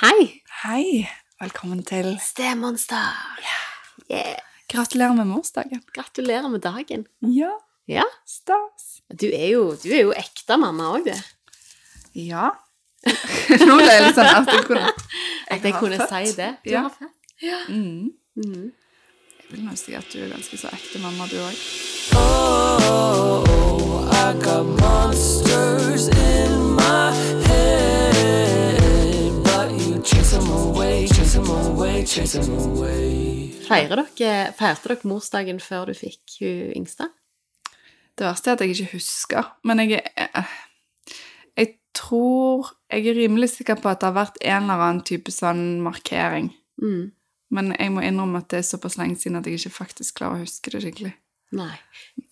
Hei! Hei, velkommen til Stemonster! Yeah. Gratulerer med morsdagen. Gratulerer med dagen. Ja, Ja, stas. du er jo, du er jo ekte mamma òg, du. Ja. Nå ble jeg litt sånn at jeg kunne At jeg kunne født. si det. Du Ja. har født. Mm. Mm. Jeg vil nå si at du er ganske så ekte mamma, du òg. Oh, I got monsters in my head, Feirer dere, feirte dere morsdagen før du fikk hun yngste? Det verste er at jeg ikke husker, men jeg er Jeg tror Jeg er rimelig sikker på at det har vært en eller annen type sånn markering. Mm. Men jeg må innrømme at det er såpass lenge siden at jeg ikke faktisk klarer å huske det skikkelig. Nei.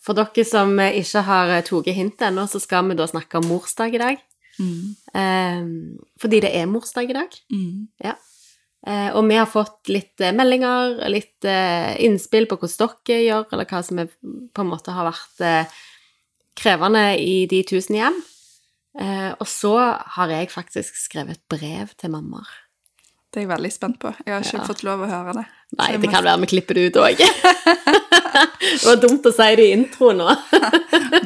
For dere som eh, ikke har eh, tatt hintet ennå, så skal vi da snakke om morsdag i dag. Mm. Um, fordi det er morsdag i dag. Mm. Ja. Eh, og vi har fått litt eh, meldinger, litt eh, innspill på hvordan dere gjør, eller hva som er, på en måte har vært krevende i de tusen hjem. Eh, og så har jeg faktisk skrevet brev til mammaer. Det er jeg veldig spent på. Jeg har ikke Ja. fått lov å høre det. Nei, det kan være vi klipper det ut òg. det var dumt å si det i introen nå.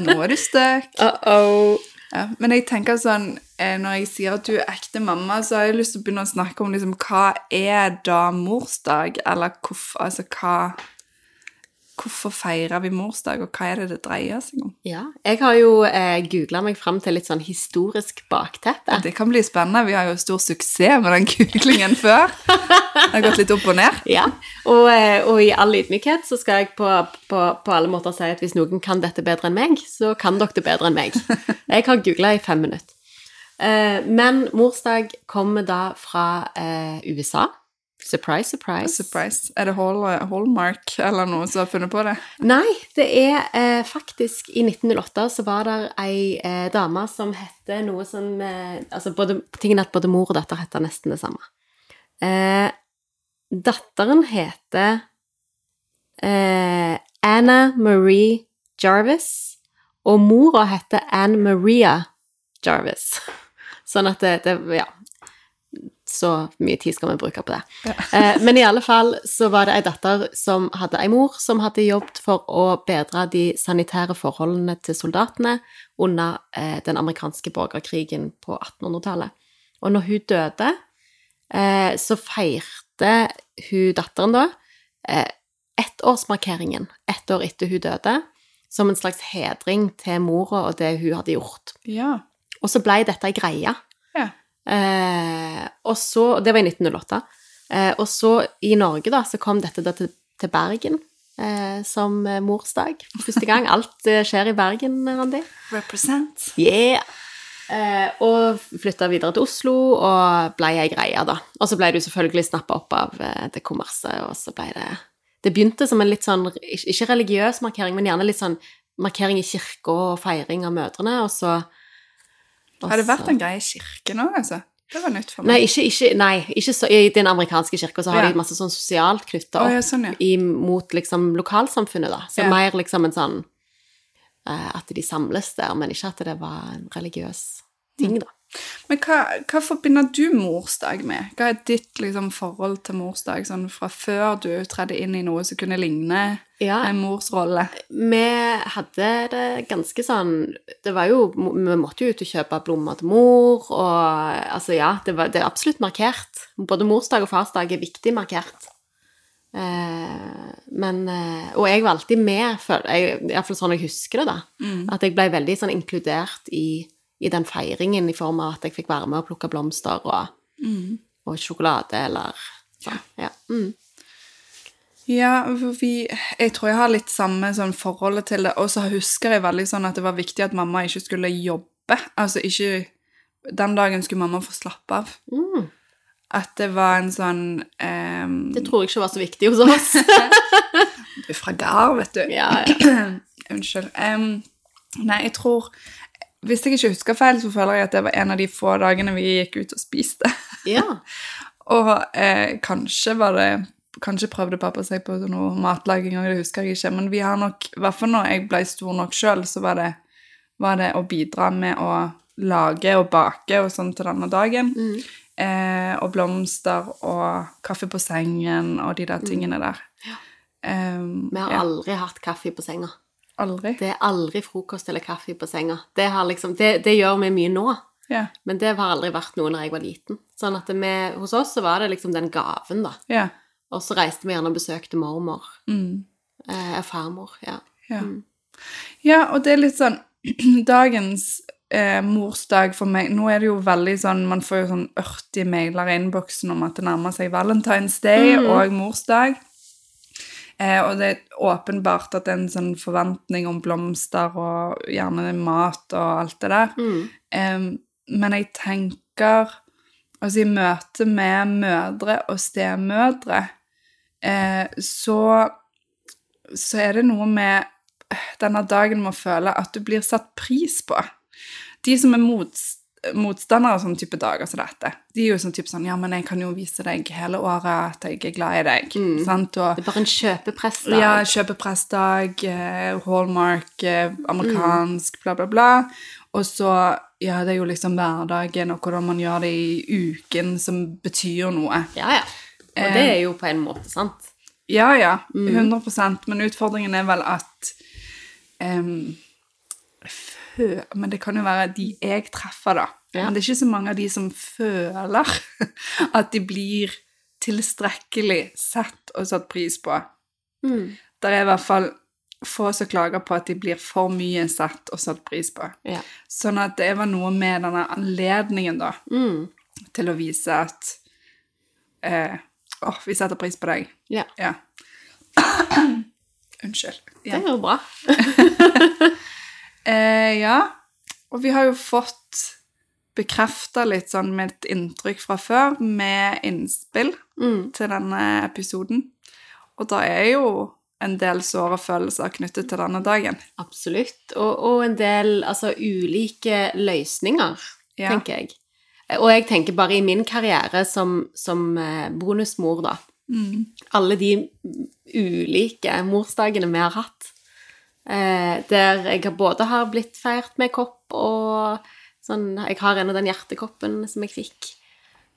Nå er du støk. Uh-oh. Ja, men jeg tenker sånn, eh, når jeg sier at du er ekte mamma, så har jeg lyst til å begynne å snakke om liksom, hva er da morsdag, eller hvorfor, altså hva Hvorfor feirer vi morsdag, og hva er det det dreier seg om? Ja, jeg har jo eh, googla meg fram til litt sånn historisk bakteppe. Det kan bli spennende. Vi har jo stor suksess med den googlingen før. Det har gått litt opp og ned. Ja, og, eh, og i all ydmykhet så skal jeg på, på, på alle måter si at hvis noen kan dette bedre enn meg, så kan dere det bedre enn meg. Jeg har googla i fem minutter. Eh, men morsdag kommer da fra eh, USA. Surprise, surprise. Surprise. Er det Hall, Hallmark eller noe som har funnet på det? Nei, det er eh, faktisk I 1908 så var det ei eh, dame som hette noe som eh, Altså, både, tingen er at både mor og datter heter nesten det samme. Eh, datteren heter eh, Anna Marie Jarvis, og mora heter Anne Maria Jarvis. Sånn at det, det Ja. Så mye tid skal vi bruke på det. Eh, men i alle fall så var det ei datter som hadde ei mor som hadde jobbet for å bedre de sanitære forholdene til soldatene under eh, den amerikanske borgerkrigen på 1800-tallet. Og når hun døde, eh, så feirte hun datteren da ettårsmarkeringen ett år etter hun døde, som en slags hedring til mora og det hun hadde gjort. Ja. Og så blei dette ei greie. Ja. Eh, og så, Det var i 1908. Eh, og så i Norge da, så kom dette da til, til Bergen eh, som morsdag. Første gang. Alt eh, skjer i Bergen, Randi. Represent. Yeah! Eh, og flytta videre til Oslo og ble ei greie, da. Og så ble du selvfølgelig snappa opp av eh, det kommerset, og så ble det Det begynte som en litt sånn ikke religiøs markering, men gjerne litt sånn markering i kirka og feiring av mødrene, og så og Har det vært en greie i kirken òg, altså? Det var nytt for Nei, meg. ikke, ikke, nei, ikke så, I den amerikanske kirka så har Ja. de masse sånn sosialt knytta opp opp ja, sånn, ja. mot liksom lokalsamfunnet, da. Så mer liksom en sånn uh, At de samles der, men ikke at det var en religiøs ting, Mm. da. Men hva, hva forbinder du morsdag med? Hva er ditt liksom, forhold til morsdag, sånn fra før du tredde inn i noe som kunne ligne Ja, en mors rolle? vi hadde det ganske sånn Det var jo Vi måtte jo ut og kjøpe blomster til mor, og altså, ja, det, var, det er absolutt markert. Både morsdag og farsdag er viktig markert. Eh, men eh, Og jeg var alltid med, iallfall sånn jeg husker det, da. Mm. At jeg ble veldig sånn inkludert i, i den feiringen, i form av at jeg fikk være med og plukke blomster og, Mm. og sjokolade eller sånn. Ja. Mm. Ja, vi, jeg tror jeg har litt samme sånn forholdet til det. Og så husker jeg veldig sånn at det var viktig at mamma ikke skulle jobbe. Altså ikke Den dagen skulle mamma få slappe av. Mm. At det var en sånn um... Det tror jeg ikke var så viktig hos oss. Du er fra gard, vet du. ja, ja. Unnskyld. Um, nei, jeg tror Hvis jeg ikke husker feil, så føler jeg at det var en av de få dagene vi gikk ut og spiste. ja. Og eh, kanskje var det Kanskje prøvde pappa seg på noe matlaging, og det husker jeg ikke. Men vi har nok, i hvert fall når jeg ble stor nok sjøl, så var det, var det å bidra med å lage og bake og sånn til denne dagen. Mm. Eh, og blomster og kaffe på sengen og de der tingene der. Um, Vi har ja, aldri hatt kaffe på senga. Aldri. Det er aldri frokost eller kaffe på senga. Det, liksom, det, det gjør vi mye nå, Ja, men det har aldri vært noe når jeg var liten. Sånn at vi, hos oss så var det liksom den gaven, da. ja. Og så reiste vi gjerne og besøkte mormor. Mm. Eh, farmor, ja. Ja. Mm. ja, og det er litt sånn Dagens eh, morsdag for meg Nå er det jo veldig sånn Man får jo sånn 80 mailer i innboksen om at det nærmer seg Valentine's Day Mm. og morsdag. Eh, og det er åpenbart at det er en sånn forventning om blomster og gjerne mat og alt det der. Mm. Eh, men jeg tenker Altså, i møte med mødre og stemødre, eh, så Så er det noe med eh, denne dagen med å føle at du blir satt pris på. De som er mots, motstandere sånne type dager som dette, de er jo sånn type sånn Ja, men jeg kan jo vise deg hele året at jeg er glad i deg. Mm. Sant? Og Det er bare en kjøpepressdag. ja, kjøpepressdag, eh, Hallmark, eh, amerikansk, bla, bla, bla. Og så, ja, det er jo liksom hverdagen og hvordan man gjør det i uken som betyr noe. ja, ja. Og det er jo på en måte sant. Ja, ja, 100% men utfordringen er vel at em, Men det kan jo være de jeg treffer, da. Ja. Men det er ikke så mange av de som føler at de blir tilstrekkelig sett og satt pris på. Mm. Det er i hvert fall få som klager på at de blir for mye sett og satt pris på. Ja. Sånn at det var noe med denne anledningen da, Mm. til å vise at eh, Åh, vi setter pris på deg. ja. Ja. Unnskyld. Det Ja. Det går bra. Eh, ja. Og vi har jo fått bekrefta litt sånn mitt inntrykk fra før, med innspill Mm. til denne episoden. Og da er jo en del såre følelser knyttet til denne dagen. Absolutt. Og, og en del altså, ulike løsninger, Ja. tenker jeg. Og jeg tenker bare i min karriere som, som eh, bonusmor, da. Mm. Alle de ulike morsdagene vi har hatt. Eh, der jeg både har blitt feirt med kopp og sånn Jeg har en av den hjertekoppen som jeg fikk.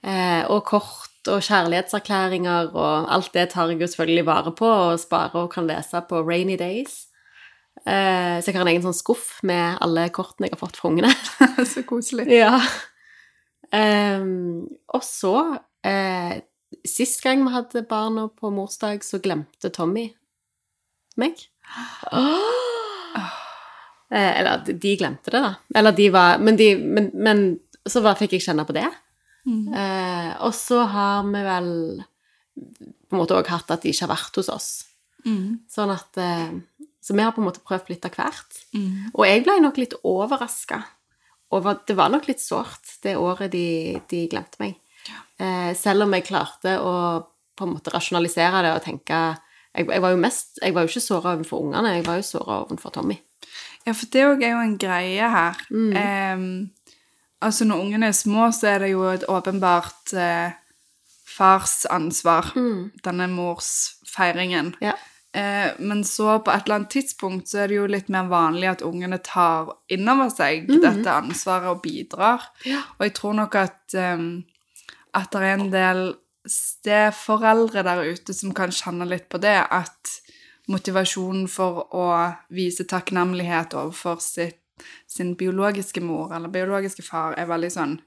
Eh, og kort og kjærlighetserklæringer og alt det tar jeg jo selvfølgelig vare på og sparer og kan lese på rainy days. Eh, så jeg har en egen sånn skuff med alle kortene jeg har fått fra ungene. Så koselig. Ja. Ehm, og så eh, Sist gang vi hadde barna på morsdag, så glemte Tommy meg. Eh, eller de- de glemte det, da. Eller de var Men, de, men, men så bare fikk jeg kjenne på det. Mm. Eh, og så har vi vel på en måte òg hatt at de ikke har vært hos oss. Mm. Sånn at eh, Så vi har på en måte prøvd litt av hvert. Mm. Og jeg ble nok litt overraska over Det var nok litt sårt det året de, de glemte meg. Eh, selv om jeg klarte å på en måte rasjonalisere det og tenke Jeg, jeg var jo mest Jeg var jo ikke såra overfor ungene, jeg var jo såra overfor Tommy. Ja, for det òg er jo en greie her. Em, altså, når ungene er små, så er det jo et åpenbart eh, fars ansvar, denne morsfeiringen. Ja. Eh, men så på et eller annet tidspunkt så er det jo litt mer vanlig at ungene tar innover seg dette ansvaret og bidrar. Ja. Og jeg tror nok at, um, at det er en del steforeldre der ute som kan kjenne litt på det, at motivasjonen for å vise takknemlighet overfor sitt, sin biologiske mor eller biologiske far er veldig sånn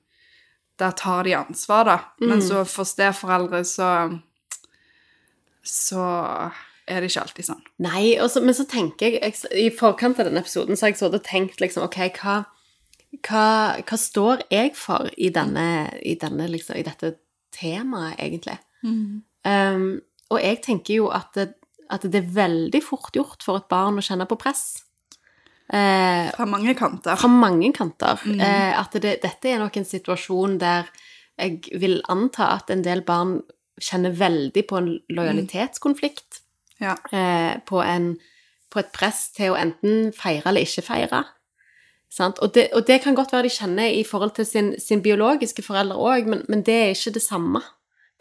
Der tar de ansvar, da. Men så for steforeldre så så er det ikke alltid sånn. Nei, også, men så tenker jeg, jeg I forkant av denne episoden så har jeg sittet og tenkt liksom Ok, hva, hva, hva står jeg for i denne, i denne liksom, i dette temaet, egentlig? Um, og jeg tenker jo at det, at det er veldig fort gjort for et barn å kjenne på press. Eh, Fra mange kanter. fra mange kanter. Eh, at det, dette er nok en situasjon der jeg vil anta at en del barn kjenner veldig på en lojalitetskonflikt. Ja. Eh, på, en, på et press til å enten feire eller ikke feire. Sant? Og, det, og det kan godt være de kjenner i forhold til sin, sin biologiske forelder òg, men, men det er ikke det samme,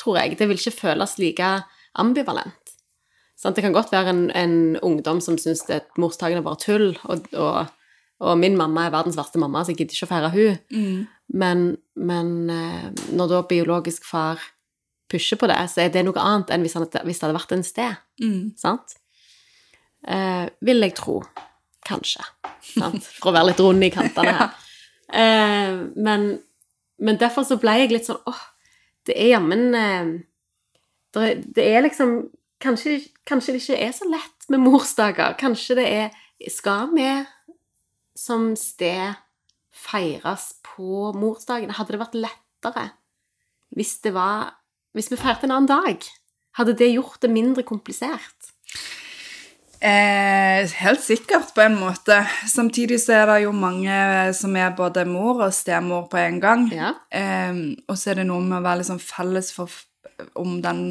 tror jeg. Det vil ikke føles like ambivalent. Sant? Det kan godt være en, en ungdom som syns at morsdagen er bare tull, og, og, Og min mamma er verdens verste mamma, så jeg gidder ikke å feire hun. Mm. Men, men eh, når da biologisk far pusher på det, så er det noe annet enn hvis, han, hvis det hadde vært en sted. Mm. Sant? Eh, vil jeg tro. Kanskje. Sant? For å være litt rund i kantene her. Eh, men, men derfor så ble jeg litt sånn åh, det er jammen eh, det, det er liksom kanskje, kanskje det ikke er så lett med morsdager. Kanskje det er Skal vi som sted feires på morsdagen? Hadde det vært lettere hvis det var Hvis vi feirte en annen dag? Hadde det gjort det mindre komplisert? Eh, helt sikkert, på en måte. Samtidig så er det jo mange som er både mor og stemor på en gang. Ja. Eh, og så er det noe med å være liksom felles for, om den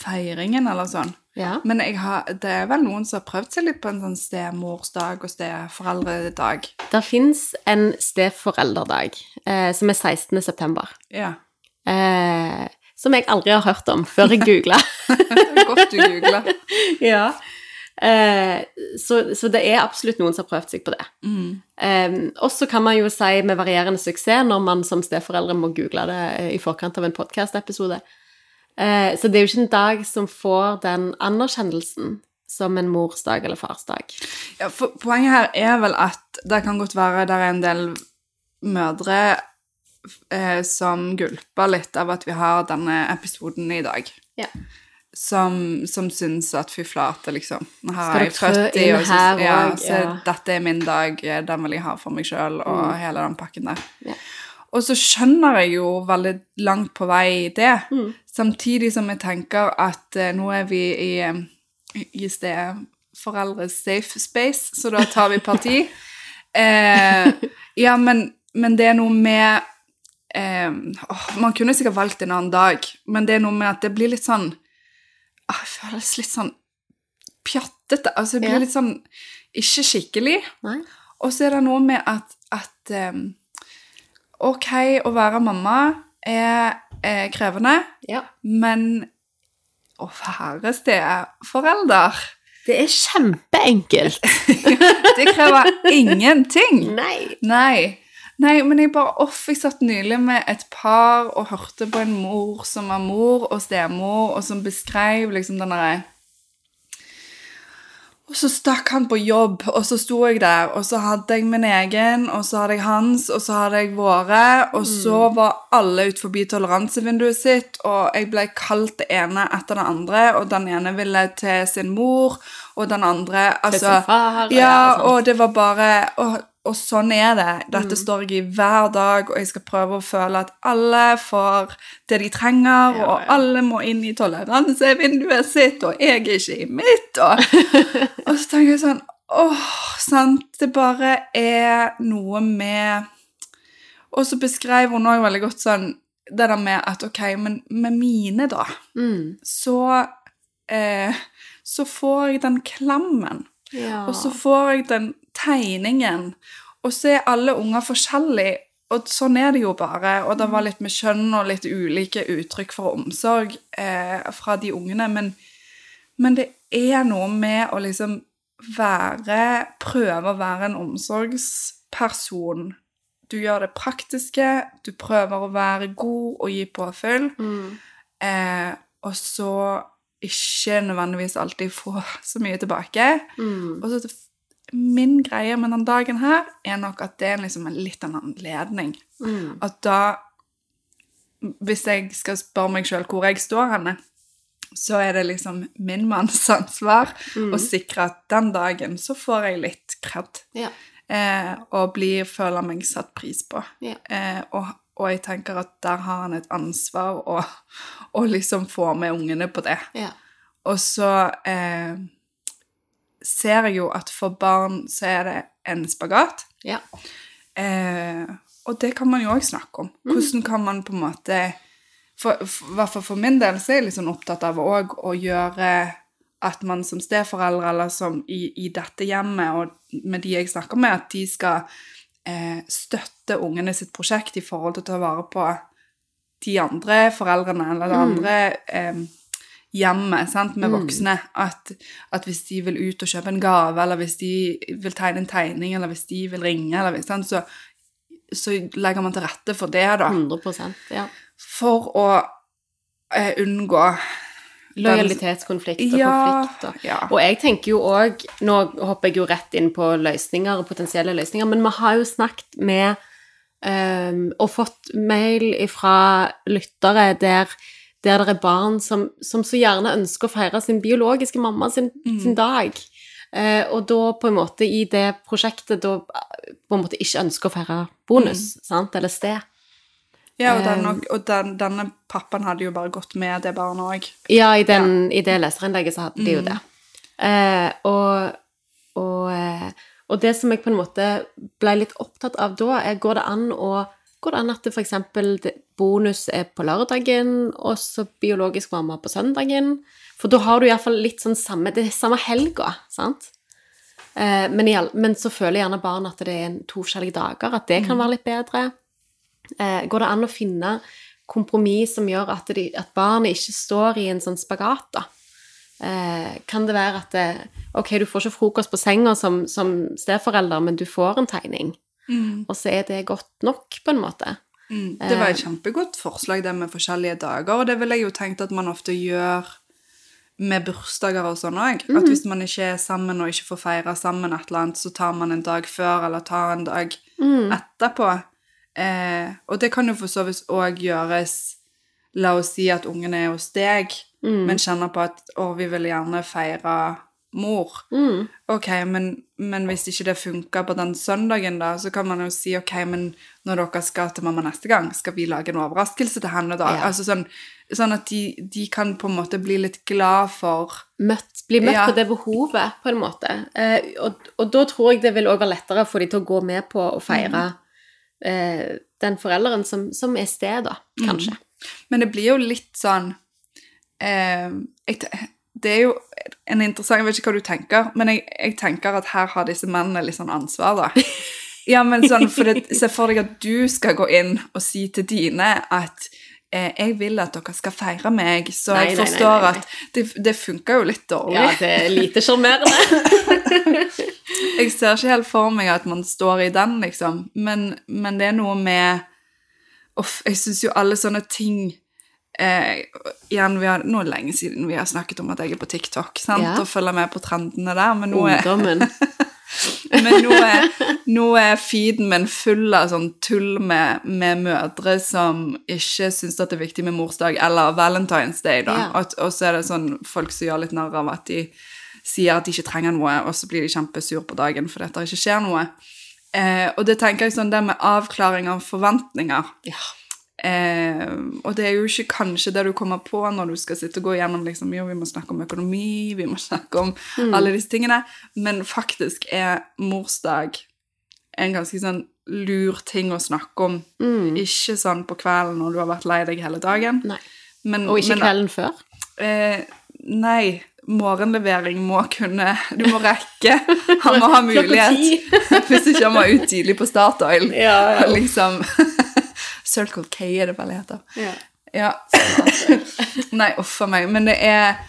feiringen, eller sånn. ja. Men har, det er vel noen som har prøvd seg litt på en sånn stemorsdag og steforeldredag. Det fins en steforelderdag eh, som er 16. september. Ja. Eh, som jeg aldri har hørt om før jeg googla. Godt du googler. ja. Eh, så, så det er absolutt noen som har prøvd seg på det. Mm. Eh, og så kan man jo si med varierende suksess når man som steforeldre må google det eh, i forkant av en podkast-episode. Eh, så det er jo ikke en dag som får den anerkjennelsen som en morsdag eller farsdag. Ja, for poenget her er vel at det kan godt være det er en del mødre eh, som gulper litt av at vi har denne episoden i dag. Ja. Som, som syns at fy flate, liksom. Nå har jeg du trø født i, inn og så, ja, så ja. Mm. dette er min dag, eh, den vil jeg ha for meg sjøl, og hele den pakken der. Ja. Og så skjønner jeg jo veldig langt på vei det, Mm. samtidig som jeg tenker at eh, nå er vi i, i stedet foreldres safe space, så da tar vi parti. Eh, ja, men, men det er noe med eh, åh, Man kunne sikkert valgt en annen dag, men det er noe med at det blir litt sånn ah, føles litt sånn pjattete. Altså, det blir Ja. litt sånn ikke skikkelig. Nei? Og så er det noe med at, at um, Ok, å være mamma er, er krevende, Ja. men å være steforelder Det er kjempeenkelt. Det krever ingenting. Nei. Nei. Nei, men jeg bare Off, jeg satt nylig med et par og hørte på en mor som var mor og stemor, og som beskrev liksom den derre Og så stakk han på jobb, og så sto jeg der, og så hadde jeg min egen, og så hadde jeg hans, og så hadde jeg våre, og så var alle ut forbi toleransevinduet sitt, og jeg ble kalt det ene etter det andre, og den ene ville til sin mor, og den andre altså, Til sin far, ja, ja, og det var bare og, og sånn er det. Dette står jeg i hver dag, og jeg skal prøve å føle at alle får det de trenger, Ja, og alle må inn i toleransevinduet sitt, og jeg er ikke i mitt. Og, og så tenker jeg sånn Åh, sant. Det bare er noe med Og så beskrev hun òg veldig godt sånn det der med at OK, men med mine, da, Mm. så eh, Så får jeg den klammen. Ja. Og så får jeg den tegningen, og så er alle unger forskjellige, og sånn er det jo bare. Og det var litt med kjønn og litt ulike uttrykk for omsorg eh, fra de ungene, men, men det er noe med å liksom være Prøve å være en omsorgsperson. Du gjør det praktiske, du prøver å være god og gi påfyll. mm. Eh, og så ikke nødvendigvis alltid få så mye tilbake. Mm. Og så min greie med den dagen her er nok at det er liksom en litt en anledning. Mm. At da Hvis jeg skal spørre meg sjøl hvor jeg står henne, så er det liksom min manns ansvar Mm. å sikre at den dagen så får jeg litt kred. Ja. Eh, og blir, føler meg satt pris på. Ja. Eh, og, og jeg tenker at der har han et ansvar å liksom få med ungene på det. Ja. Og så eh, ser jeg jo at for barn så er det en spagat. Ja. Eh, og det kan man jo òg snakke om. Hvordan kan man på en måte for, for, for min del så er jeg litt sånn opptatt av òg å gjøre at man som steforeldre, eller som i, i dette hjemmet, og med de jeg snakker med, at de skal eh, støtte ungene sitt prosjekt i forhold til å ta vare på de andre foreldrene, eller de andre eh, hjemmet sant, med voksne. At, at hvis de vil ut og kjøpe en gave, eller hvis de vil tegne en tegning, eller hvis de vil ringe, eller, sant, så, så legger man til rette for det, da. 100% ja. For å eh, unngå Lojalitetskonflikt og Ja, konflikter. ja. Og jeg tenker jo òg Nå hopper jeg jo rett inn på løsninger og potensielle løsninger, men vi har jo snakket med um, og fått mail fra lyttere der, der det er barn som, som så gjerne ønsker å feire sin biologiske mamma sin, sin dag. Eh, og da på en måte i det prosjektet da på en måte ikke ønsker å feire bonus, sant, eller sted. Ja, og, Eh. den, og, og den, denne pappaen hadde jo bare gått med det barnet òg. Ja, i, den, i det leserinnlegget så hadde de Mm. jo det. Eh, og, og, eh, og det som jeg på en måte ble litt opptatt av da, er går det an å Går det an at f.eks. bonus er på lørdagen, og så biologisk mamma på søndagen? For da har du iallfall litt sånn samme Det er samme helga, sant? Eh, men, all, men så føler gjerne barn at det er en, to forskjellige dager, at det kan være litt bedre. Eh, går det an å finne kompromiss som gjør at, de, at barnet ikke står i en sånn spagat, da? Eh, kan det være at det, ok, du får ikke frokost på senga som, som steforelder, men du får en tegning, og så er det godt nok, på en måte? Mm. Det var et Eh. kjempegodt forslag, det med forskjellige dager, og det ville jeg jo tenkt at man ofte gjør med bursdager og sånn òg. Mm. At hvis man ikke er sammen og ikke får feire sammen et eller annet, så tar man en dag før eller tar en dag Mhm. etterpå. Eh, og det kan jo for så vidt òg gjøres La oss si at ungene er hos deg, Mhm. men kjenner på at å, vi vil gjerne feire mor. Mm. Ok, men, men hvis ikke det funker på den søndagen, da, så kan man jo si ok, men når dere skal til mamma neste gang, skal vi lage en overraskelse til henne da? Ja. Altså sånn, sånn at de, de kan på en måte bli litt glad for møtt, bli møtt Ja. på det behovet, på en måte. Eh, og, og da tror jeg det vil også være lettere for de til å gå med på å feire eh, den forelderen som, som er sted, da, kanskje. Men det blir jo litt sånn eh, jeg, Det er jo en interessant Jeg vet ikke hva du tenker, men jeg, jeg tenker at her har disse mennene litt sånn ansvar, da. Ja, men sånn, for det, Se for deg at du skal gå inn og si til dine at eh, jeg vil at dere skal feire meg, så Nei, jeg forstår nei, nei. at det, det funker jo litt dårlig. Ja, det er lite sjarmerende. Jeg ser ikke helt for meg at man står i den, liksom. Men, men det er noe med Uff, jeg syns jo alle sånne ting eh, Igjen, vi har, nå er det lenge siden vi har snakket om at jeg er på TikTok sant? Ja. og følger med på trendene der, men nå er, Ungdommen. men nå er, nå er feeden min full av sånn tull med, med mødre som ikke syns det er viktig med morsdag eller Valentine's Day, da. Ja. Og, og så er det sånn folk som gjør litt narr av at de sier at de ikke trenger noe, og så blir de kjempesur på dagen fordi det ikke skjer noe. Eh, og det tenker jeg sånn, det med avklaring av forventninger Ja. Eh, Og det er jo ikke kanskje det du kommer på når du skal sitte og gå gjennom liksom, Jo, vi må snakke om økonomi, vi må snakke om alle disse tingene, men faktisk er morsdag en ganske sånn lur ting å snakke om. Ikke sånn på kvelden når du har vært lei deg hele dagen. Men, Og ikke men, kvelden før. Eh, nei, morgenlevering må kunne Du må rekke. Han må ha mulighet. Hvis ikke han må ut tidlig på Statoil. Ja, ja. Liksom Circle K er det vel det heter. Ja. Ja. Nei, uff a meg. Men det er,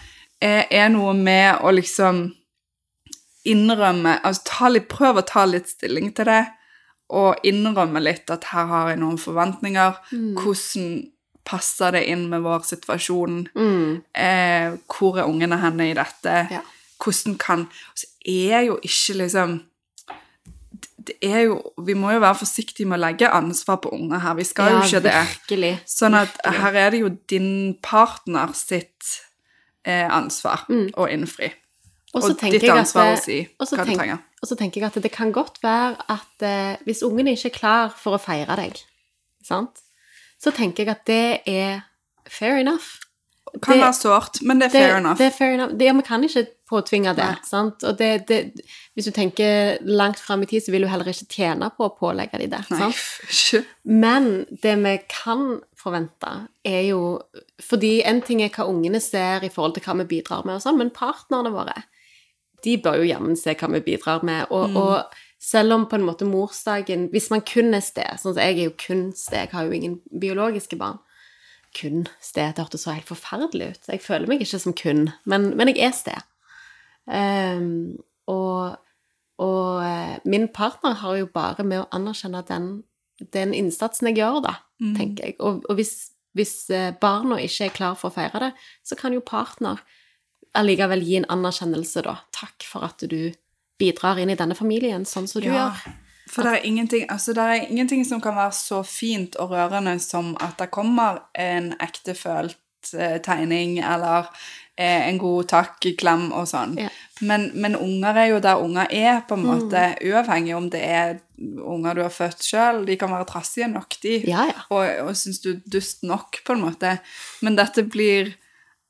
er, er noe med å liksom innrømme altså ta litt, Prøv å ta litt stilling til det, og innrømme litt at her har jeg noen forventninger. Mm. Hvordan passer det inn med vår situasjon? Mm. Eh, hvor er ungene henne i dette? Ja. Hvordan kan Så er jo ikke liksom det er jo, Vi må jo være forsiktige med å legge ansvar på unger her. Vi skal jo Ja, ikke det. virkelig. Sånn at Virkelig. her er det jo din partner sitt eh, ansvar å innfri. Mm. Og ditt at ansvar det- å si hva tenk, du trenger. Og så tenker jeg at det kan godt være at eh, hvis ungen ikke er klar for å feire deg, sant? så tenker jeg at det er fair enough. Kan det- være sårt, men det er fair enough. det er fair enough. Det, ja, vi kan ikke påtvinge det. Nei. sant? Og det, det, hvis du tenker langt fram i tid, så vil du heller ikke tjene på å pålegge dem det. Nei, sant? Men det vi kan forvente, er jo Fordi en ting er hva ungene ser i forhold til hva vi bidrar med, og sånn, men partnerne våre de bør jo jammen se hva vi bidrar med. Og, Mm. og selv om på en måte morsdagen Hvis man kun er sted Sånn som jeg er jo kun sted, jeg har jo ingen biologiske barn. Kun sted. Det hørtes så helt forferdelig ut. Jeg føler meg ikke som kun, men, men jeg er sted. Um, og, og eh, min partner har jo bare med å anerkjenne den, den innsatsen jeg gjør, da, tenker jeg. Og, og hvis, hvis eh, barna ikke er klar for å feire det, så kan jo partner allikevel gi en anerkjennelse, da. Takk for at du bidrar inn i denne familien sånn som du Ja. gjør. For det er, ingenting, altså det er ingenting som kan være så fint og rørende som at det kommer en ektefølt eh, tegning eller eh, en god takk, klem og sånn. Ja. Men, men unger er jo der unger er, på en måte, uavhengig om det er unger du har født sjøl. De kan være trassige nok, de. Ja, ja. Og, og syns du er dust nok, på en måte. Men dette blir,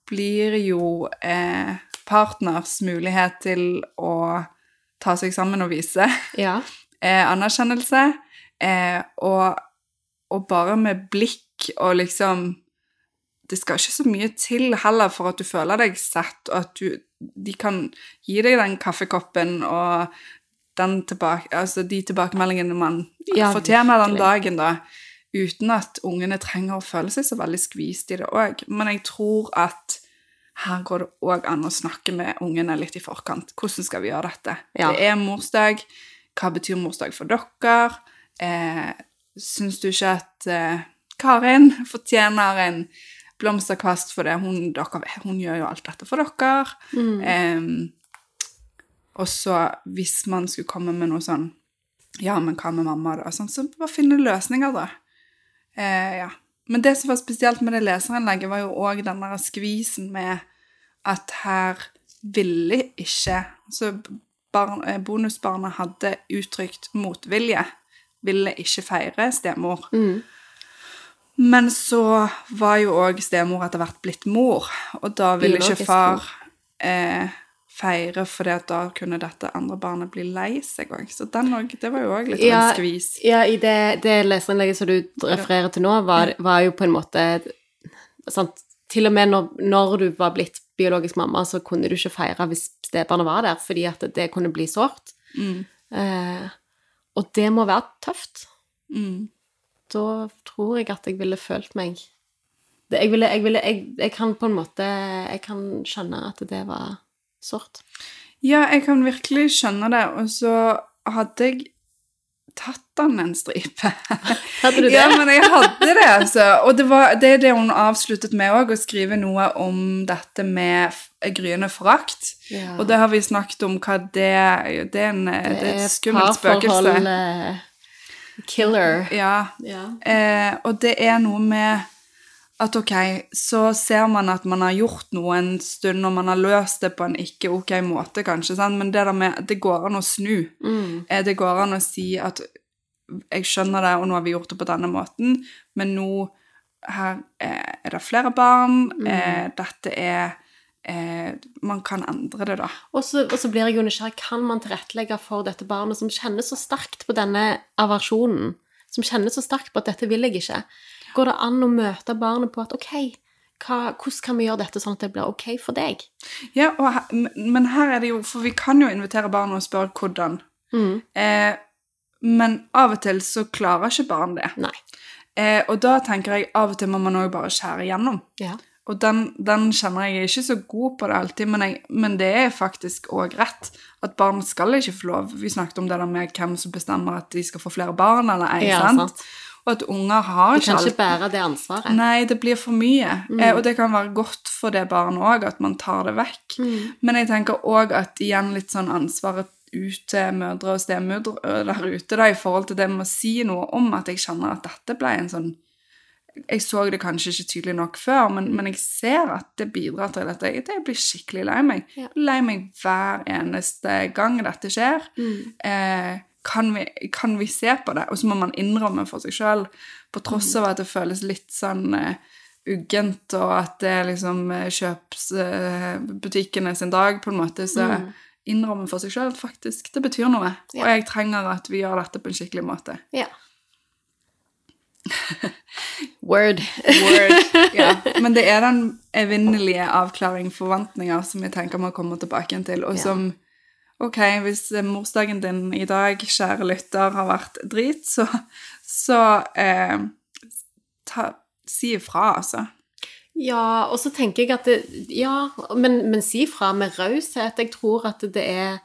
blir jo eh, partners mulighet til å ta seg sammen og vise Ja. Eh, anerkjennelse. Eh, og, og bare med blikk og liksom Det skal ikke så mye til heller for at du føler deg sett, og at du, de kan gi deg den kaffekoppen og den tilbake, altså de tilbakemeldingene man Ja, fortjener den dagen, da. Uten at ungene trenger å føle seg så veldig skvist i det òg. Men jeg tror at her går det òg an å snakke med ungene litt i forkant. Hvordan skal vi gjøre dette? Ja. Det er morsdag. Hva betyr morsdag for dere? Eh, Syns du ikke at eh, Karin fortjener en blomsterkvast fordi hun, dere, hun gjør jo alt dette for dere? Eh, og så hvis man skulle komme med noe sånn Ja, men hva med mamma, da? Sånn, så bare finne løsninger, da. Eh, ja. Men det som var spesielt med det leserinnlegget, var jo òg den der skvisen med at her ville ikke Altså barn, eh, bonusbarna hadde uttrykt motvilje. Ville ikke feire stemor. Mm. Men så var jo òg stemor etter hvert blitt mor, og da ville ikke far eh, feire, for da kunne dette andre barnet bli lei seg òg. Så den òg, det var jo òg litt Ja, en skvis. Ja, i det, det leserinnlegget som du refererer til nå, var, var jo på en måte sant? Til og med når, når du var blitt biologisk mamma, så kunne du ikke feire hvis stebarnet var der, fordi at det kunne bli sårt. Mm. Eh, og det må være tøft. Mm. Da tror jeg at jeg ville følt meg det, jeg, ville, jeg, ville, jeg, jeg kan på en måte Jeg kan skjønne at det var sårt. Ja, jeg kan virkelig skjønne det, og så hadde jeg tatt den en stripe. Hadde du det? Ja, men jeg hadde det, altså. Og det, var, det er det hun avsluttet med òg, å skrive noe om dette med gryende forakt. Ja. Og det har vi snakket om hva det er. Det er, en, det er et skummelt spøkelse. parforhold, eh, Killer. Ja. Ja. Eh, og det er noe med at ok, så ser man at man har gjort noe en stund, og man har løst det på en ikke ok måte, kanskje, sant? men det med det går an å snu. Mm. Eh, det går an å si at jeg skjønner det, og nå har vi gjort det på denne måten, men nå her eh, er det flere barn, mm. dette er eh, Man kan endre det, da. Og så, og så blir jeg jo nysgjerrig. Kan man tilrettelegge for dette barnet som kjenner så sterkt på denne aversjonen? Som kjenner så sterkt på at 'dette vil jeg ikke'? Går det an å møte barnet på at 'ok, hva, hvordan kan vi gjøre dette sånn at det blir ok for deg'? Ja, og, men- her er det jo For vi kan jo invitere barnet og spørre hvordan. Mm. Eh, men av og til så klarer ikke barn det. Eh, og da tenker jeg av og til må man òg bare skjære igjennom. Ja. Og den, den kjenner jeg ikke så god på det alltid, men, jeg, men det er faktisk òg rett. At barn skal ikke få lov. Vi snakket om det der med hvem som bestemmer at de skal få flere barn eller ei. Ja, sant? sant. Og at unger har Du ikke kan ikke bære det ansvaret. Nei, det blir for mye. Mm. Eh, og det kan være godt for det barnet òg, at man tar det vekk. Mm. Men jeg tenker òg at igjen litt sånn ansvaret ut til mødre og stemødre der ute, da, i forhold til det med å si noe om at jeg kjenner at dette ble en sånn Jeg så det kanskje ikke tydelig nok før, men, men jeg ser at det bidrar til at jeg, jeg blir skikkelig lei meg. Ja. Lei meg hver eneste gang dette skjer. Mm. Eh, kan, vi, kan vi se på det? Og så må man innrømme for seg sjøl, på tross av at det føles litt sånn uh, uggent, og at det er liksom eh, kjøpsbutikkene sin dag, på en måte, så Mm. innrømme for seg sjøl at faktisk det betyr noe. Ja. Og jeg trenger at vi gjør dette på en skikkelig måte. Ja. Word. Word. Ja. Men det er den evinnelige avklaring, forventninger, som jeg tenker må komme tilbake til, og som Ok, hvis morsdagen din i dag, kjære lytter, har vært drit, så, så eh, ta, si ifra, altså. Ja, og så tenker jeg at det, Ja, men, men si fra med raushet. Jeg tror at det er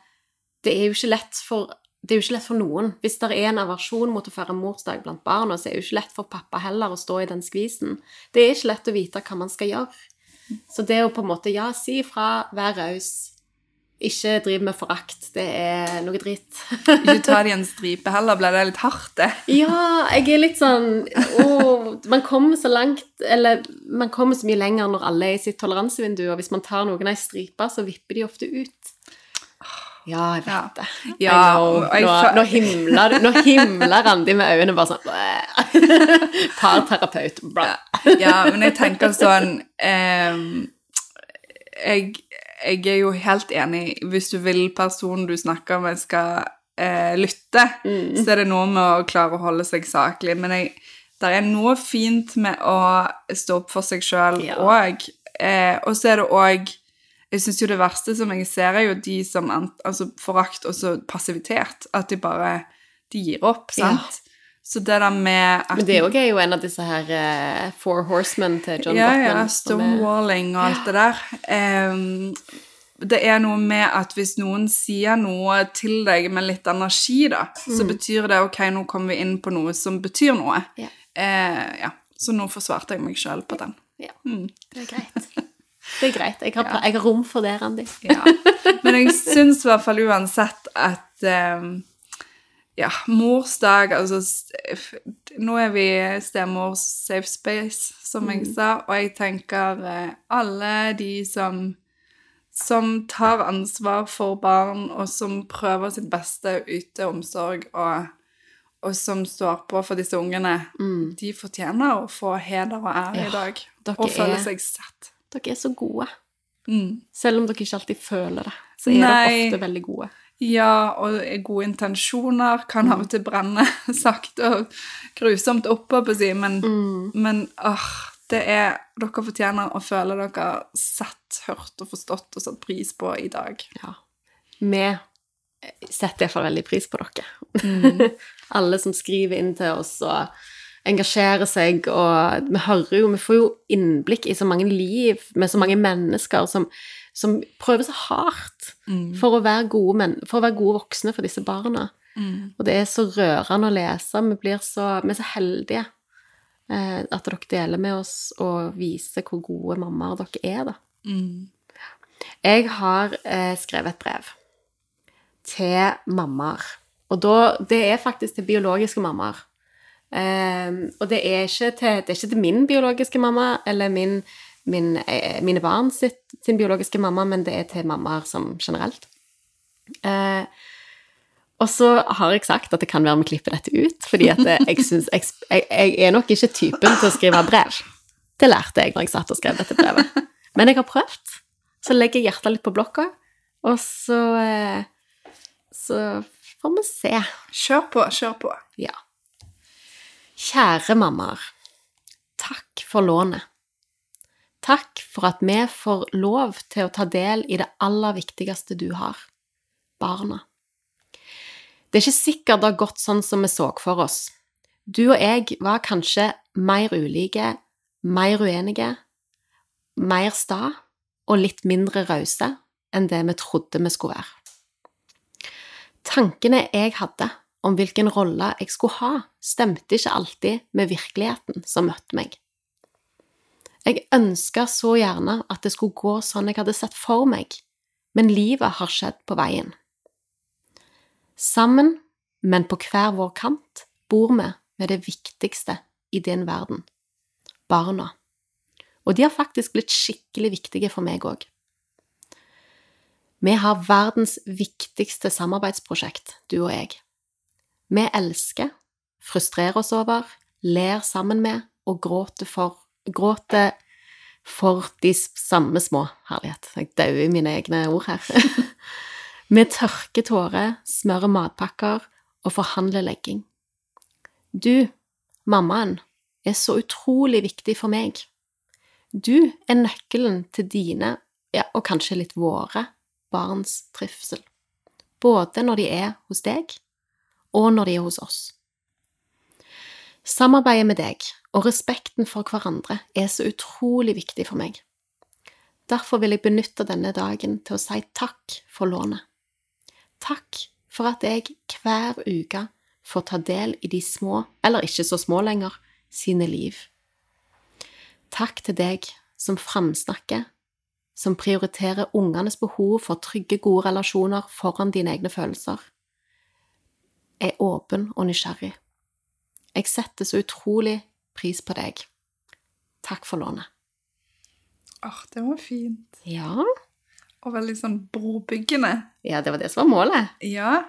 Det er jo ikke lett for det er jo ikke lett for noen. Hvis det er en aversjon mot å feire morsdag blant barna, så er det jo ikke lett for pappa heller å stå i den skvisen. Det er ikke lett å vite hva man skal gjøre. Så det å på en måte, ja, si ifra, vær raus. Ikke driv med forakt. Det er noe dritt. Ikke ta det i en stripe heller, Blir det litt hardt, det. Ja, jeg er litt sånn å, Man kommer så langt Eller man kommer så mye lenger når alle er i sitt toleransevindu, og hvis man tar noen ei stripe, så vipper de ofte ut. Ja, jeg vet Ja. det. Ja, og nå, nå himler Nå himler Randi med øynene bare sånn Parterapeut. Ja, men jeg tenker sånn eh, jeg, jeg er jo helt enig. Hvis du vil personen du snakker med, skal eh, lytte, Mm. så er det noe med å klare å holde seg saklig. Men det er noe fint med å stå opp for seg sjøl Ja. òg. Eh, og så er det òg Jeg syns jo det verste som jeg ser, er jo de som Altså forakt og så passivitet. At de bare De gir opp, Ja. sant? Så det der med at Men det òg er jo en av disse her uh, Four Horsemen til John ja, Gottman. ja, er- stonewalling og alt det der. Um, det er noe med at hvis noen sier noe til deg med litt energi, da, så betyr det ok, nå kommer vi inn på noe som betyr noe. Yeah. Eh, ja. Så nå forsvarte jeg meg sjøl på den. Ja, Mm. det er greit. Det er greit. Jeg har, jeg har rom for det, Randi. Ja. Men jeg syns i hvert fall uansett at ehm, ja, morsdag Altså Nå er vi stemors safe space, som jeg sa, og jeg tenker eh, alle de som som tar ansvar for barn, og som prøver sitt beste å yte omsorg, og, og som står på for disse ungene, de fortjener å få heder og ære Mm. Ja, i dag. Og føle seg sett. Dere er så gode. Mm. Selv om dere ikke alltid føler det, så er Nei. dere ofte veldig gode. Ja, og gode intensjoner kan av og til brenne sakte og grusomt opp, på si, men, men åh, det er Dere fortjener å føle dere sett, hørt og forstått og satt pris på i dag. Ja. Vi setter iallfall veldig pris på dere. Mm. Alle som skriver inn til oss og engasjerer seg, og vi hører jo Vi får jo innblikk i så mange liv med så mange mennesker som, som prøver så hardt for å, være gode for å være gode voksne for disse barna. Og det er så rørende å lese. Vi, blir så, vi er så heldige eh, at dere deler med oss og viser hvor gode mammaer dere er, da. Jeg har eh, skrevet et brev til mammaer. Og da, det er faktisk til biologiske mammaer. Eh, og det er, ikke til, det er ikke til min biologiske mamma eller min, min, eh, mine barn sitt, sin biologiske mamma, men det er til mammaer som generelt. Eh, og så har jeg sagt at det kan være vi klipper dette ut, fordi at jeg, synes, jeg, jeg, jeg er nok ikke typen til å skrive brev. Det lærte jeg når jeg satt og skrev dette brevet. Men jeg har prøvd. Så legger jeg hjertet litt på blokka, og så eh, Så får vi se. Kjør på, kjør på. Ja. Kjære mammaer. Takk for lånet. Takk for at vi får lov til å ta del i det aller viktigste du har – barna. Det er ikke sikkert det har gått sånn som vi så for oss. Du og jeg var kanskje mer ulike, mer uenige, mer sta og litt mindre rause enn det vi trodde vi skulle være. Tankene jeg hadde om hvilken rolle jeg skulle ha, stemte ikke alltid med virkeligheten som møtte meg. Jeg ønska så gjerne at det skulle gå sånn jeg hadde sett for meg, men livet har skjedd på veien. Sammen, men på hver vår kant, bor vi med det viktigste i din verden – barna. Og de har faktisk blitt skikkelig viktige for meg òg. Vi har verdens viktigste samarbeidsprosjekt, du og jeg. Vi elsker, frustrerer oss over, ler sammen med og gråter for, gråter for de samme små Herlighet, jeg dauer i mine egne ord her. Vi tørker tårer, smører matpakker og forhandler legging. Du, mammaen, er så utrolig viktig for meg. Du er nøkkelen til dine, ja, og kanskje litt våre, barns trivsel. Både når de er hos deg, og når de er hos oss. Samarbeidet med deg og respekten for hverandre er så utrolig viktig for meg. Derfor vil jeg benytte denne dagen til å si takk for lånet. Takk for at jeg hver uke får ta del i de små, eller ikke så små lenger, sine liv. Takk til deg som framsnakker, som prioriterer ungenes behov for trygge, gode relasjoner foran dine egne følelser. Er åpen og nysgjerrig. Jeg setter så utrolig pris på deg. Takk for lånet. Åh, det var fint. Ja, Og veldig sånn brobyggende. ja det var det som var målet. Ja.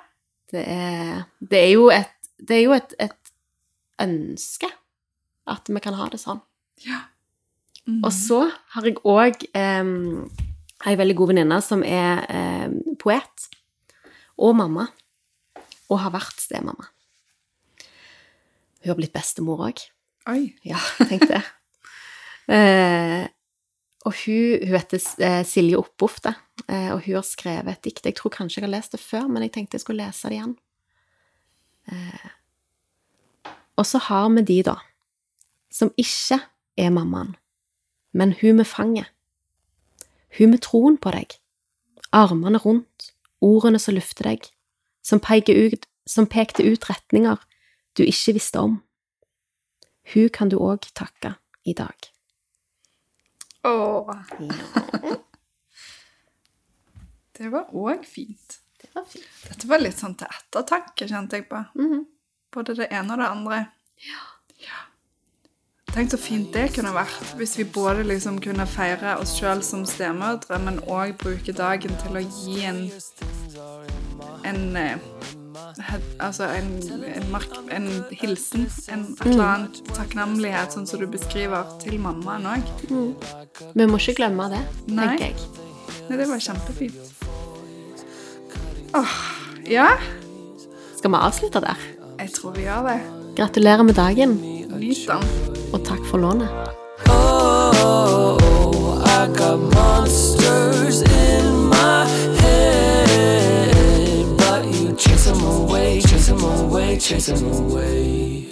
Det er, det er jo, et, det er jo et, et ønske at vi kan ha det sånn. Ja. Mm. Og så har jeg òg eh, ei veldig god venninne som er eh, poet og mamma, og har vært stemamma. Hun har blitt bestemor òg. Oi. Ja, tenk det. eh, og hun, hun heter eh, Silje Oppofte, eh, og hun har skrevet et dikt. Jeg tror kanskje jeg har lest det før, men jeg tenkte jeg skulle lese det igjen. Eh, og så har vi de, da, som ikke er mammaen, men hun med fanget. Hun med troen på deg, armene rundt, ordene som lufter deg, som, ut, som pekte ut retninger du ikke visste om. Hun kan du òg takke i dag. Åh, Ja, det var òg fint. det var fint. Dette var litt sånn til ettertanke, kjente jeg på. Mhm. Både det ene og det andre. Ja. Tenk så fint det kunne vært hvis vi både liksom kunne feire oss sjøl som stemødre, men òg bruke dagen til å gi en en eh, Altså en, en, mark, en hilsen, en et eller annet takknemlighet, sånn som du beskriver, til mammaen òg. Vi må ikke glemme det, Nei. tenker jeg. Nei, det var kjempefint. Åh, ja, Skal vi avslutte der? jeg tror vi gjør det. Gratulerer med dagen, Nyt den. og takk for lånet. Oh, I got monsters in chase them away.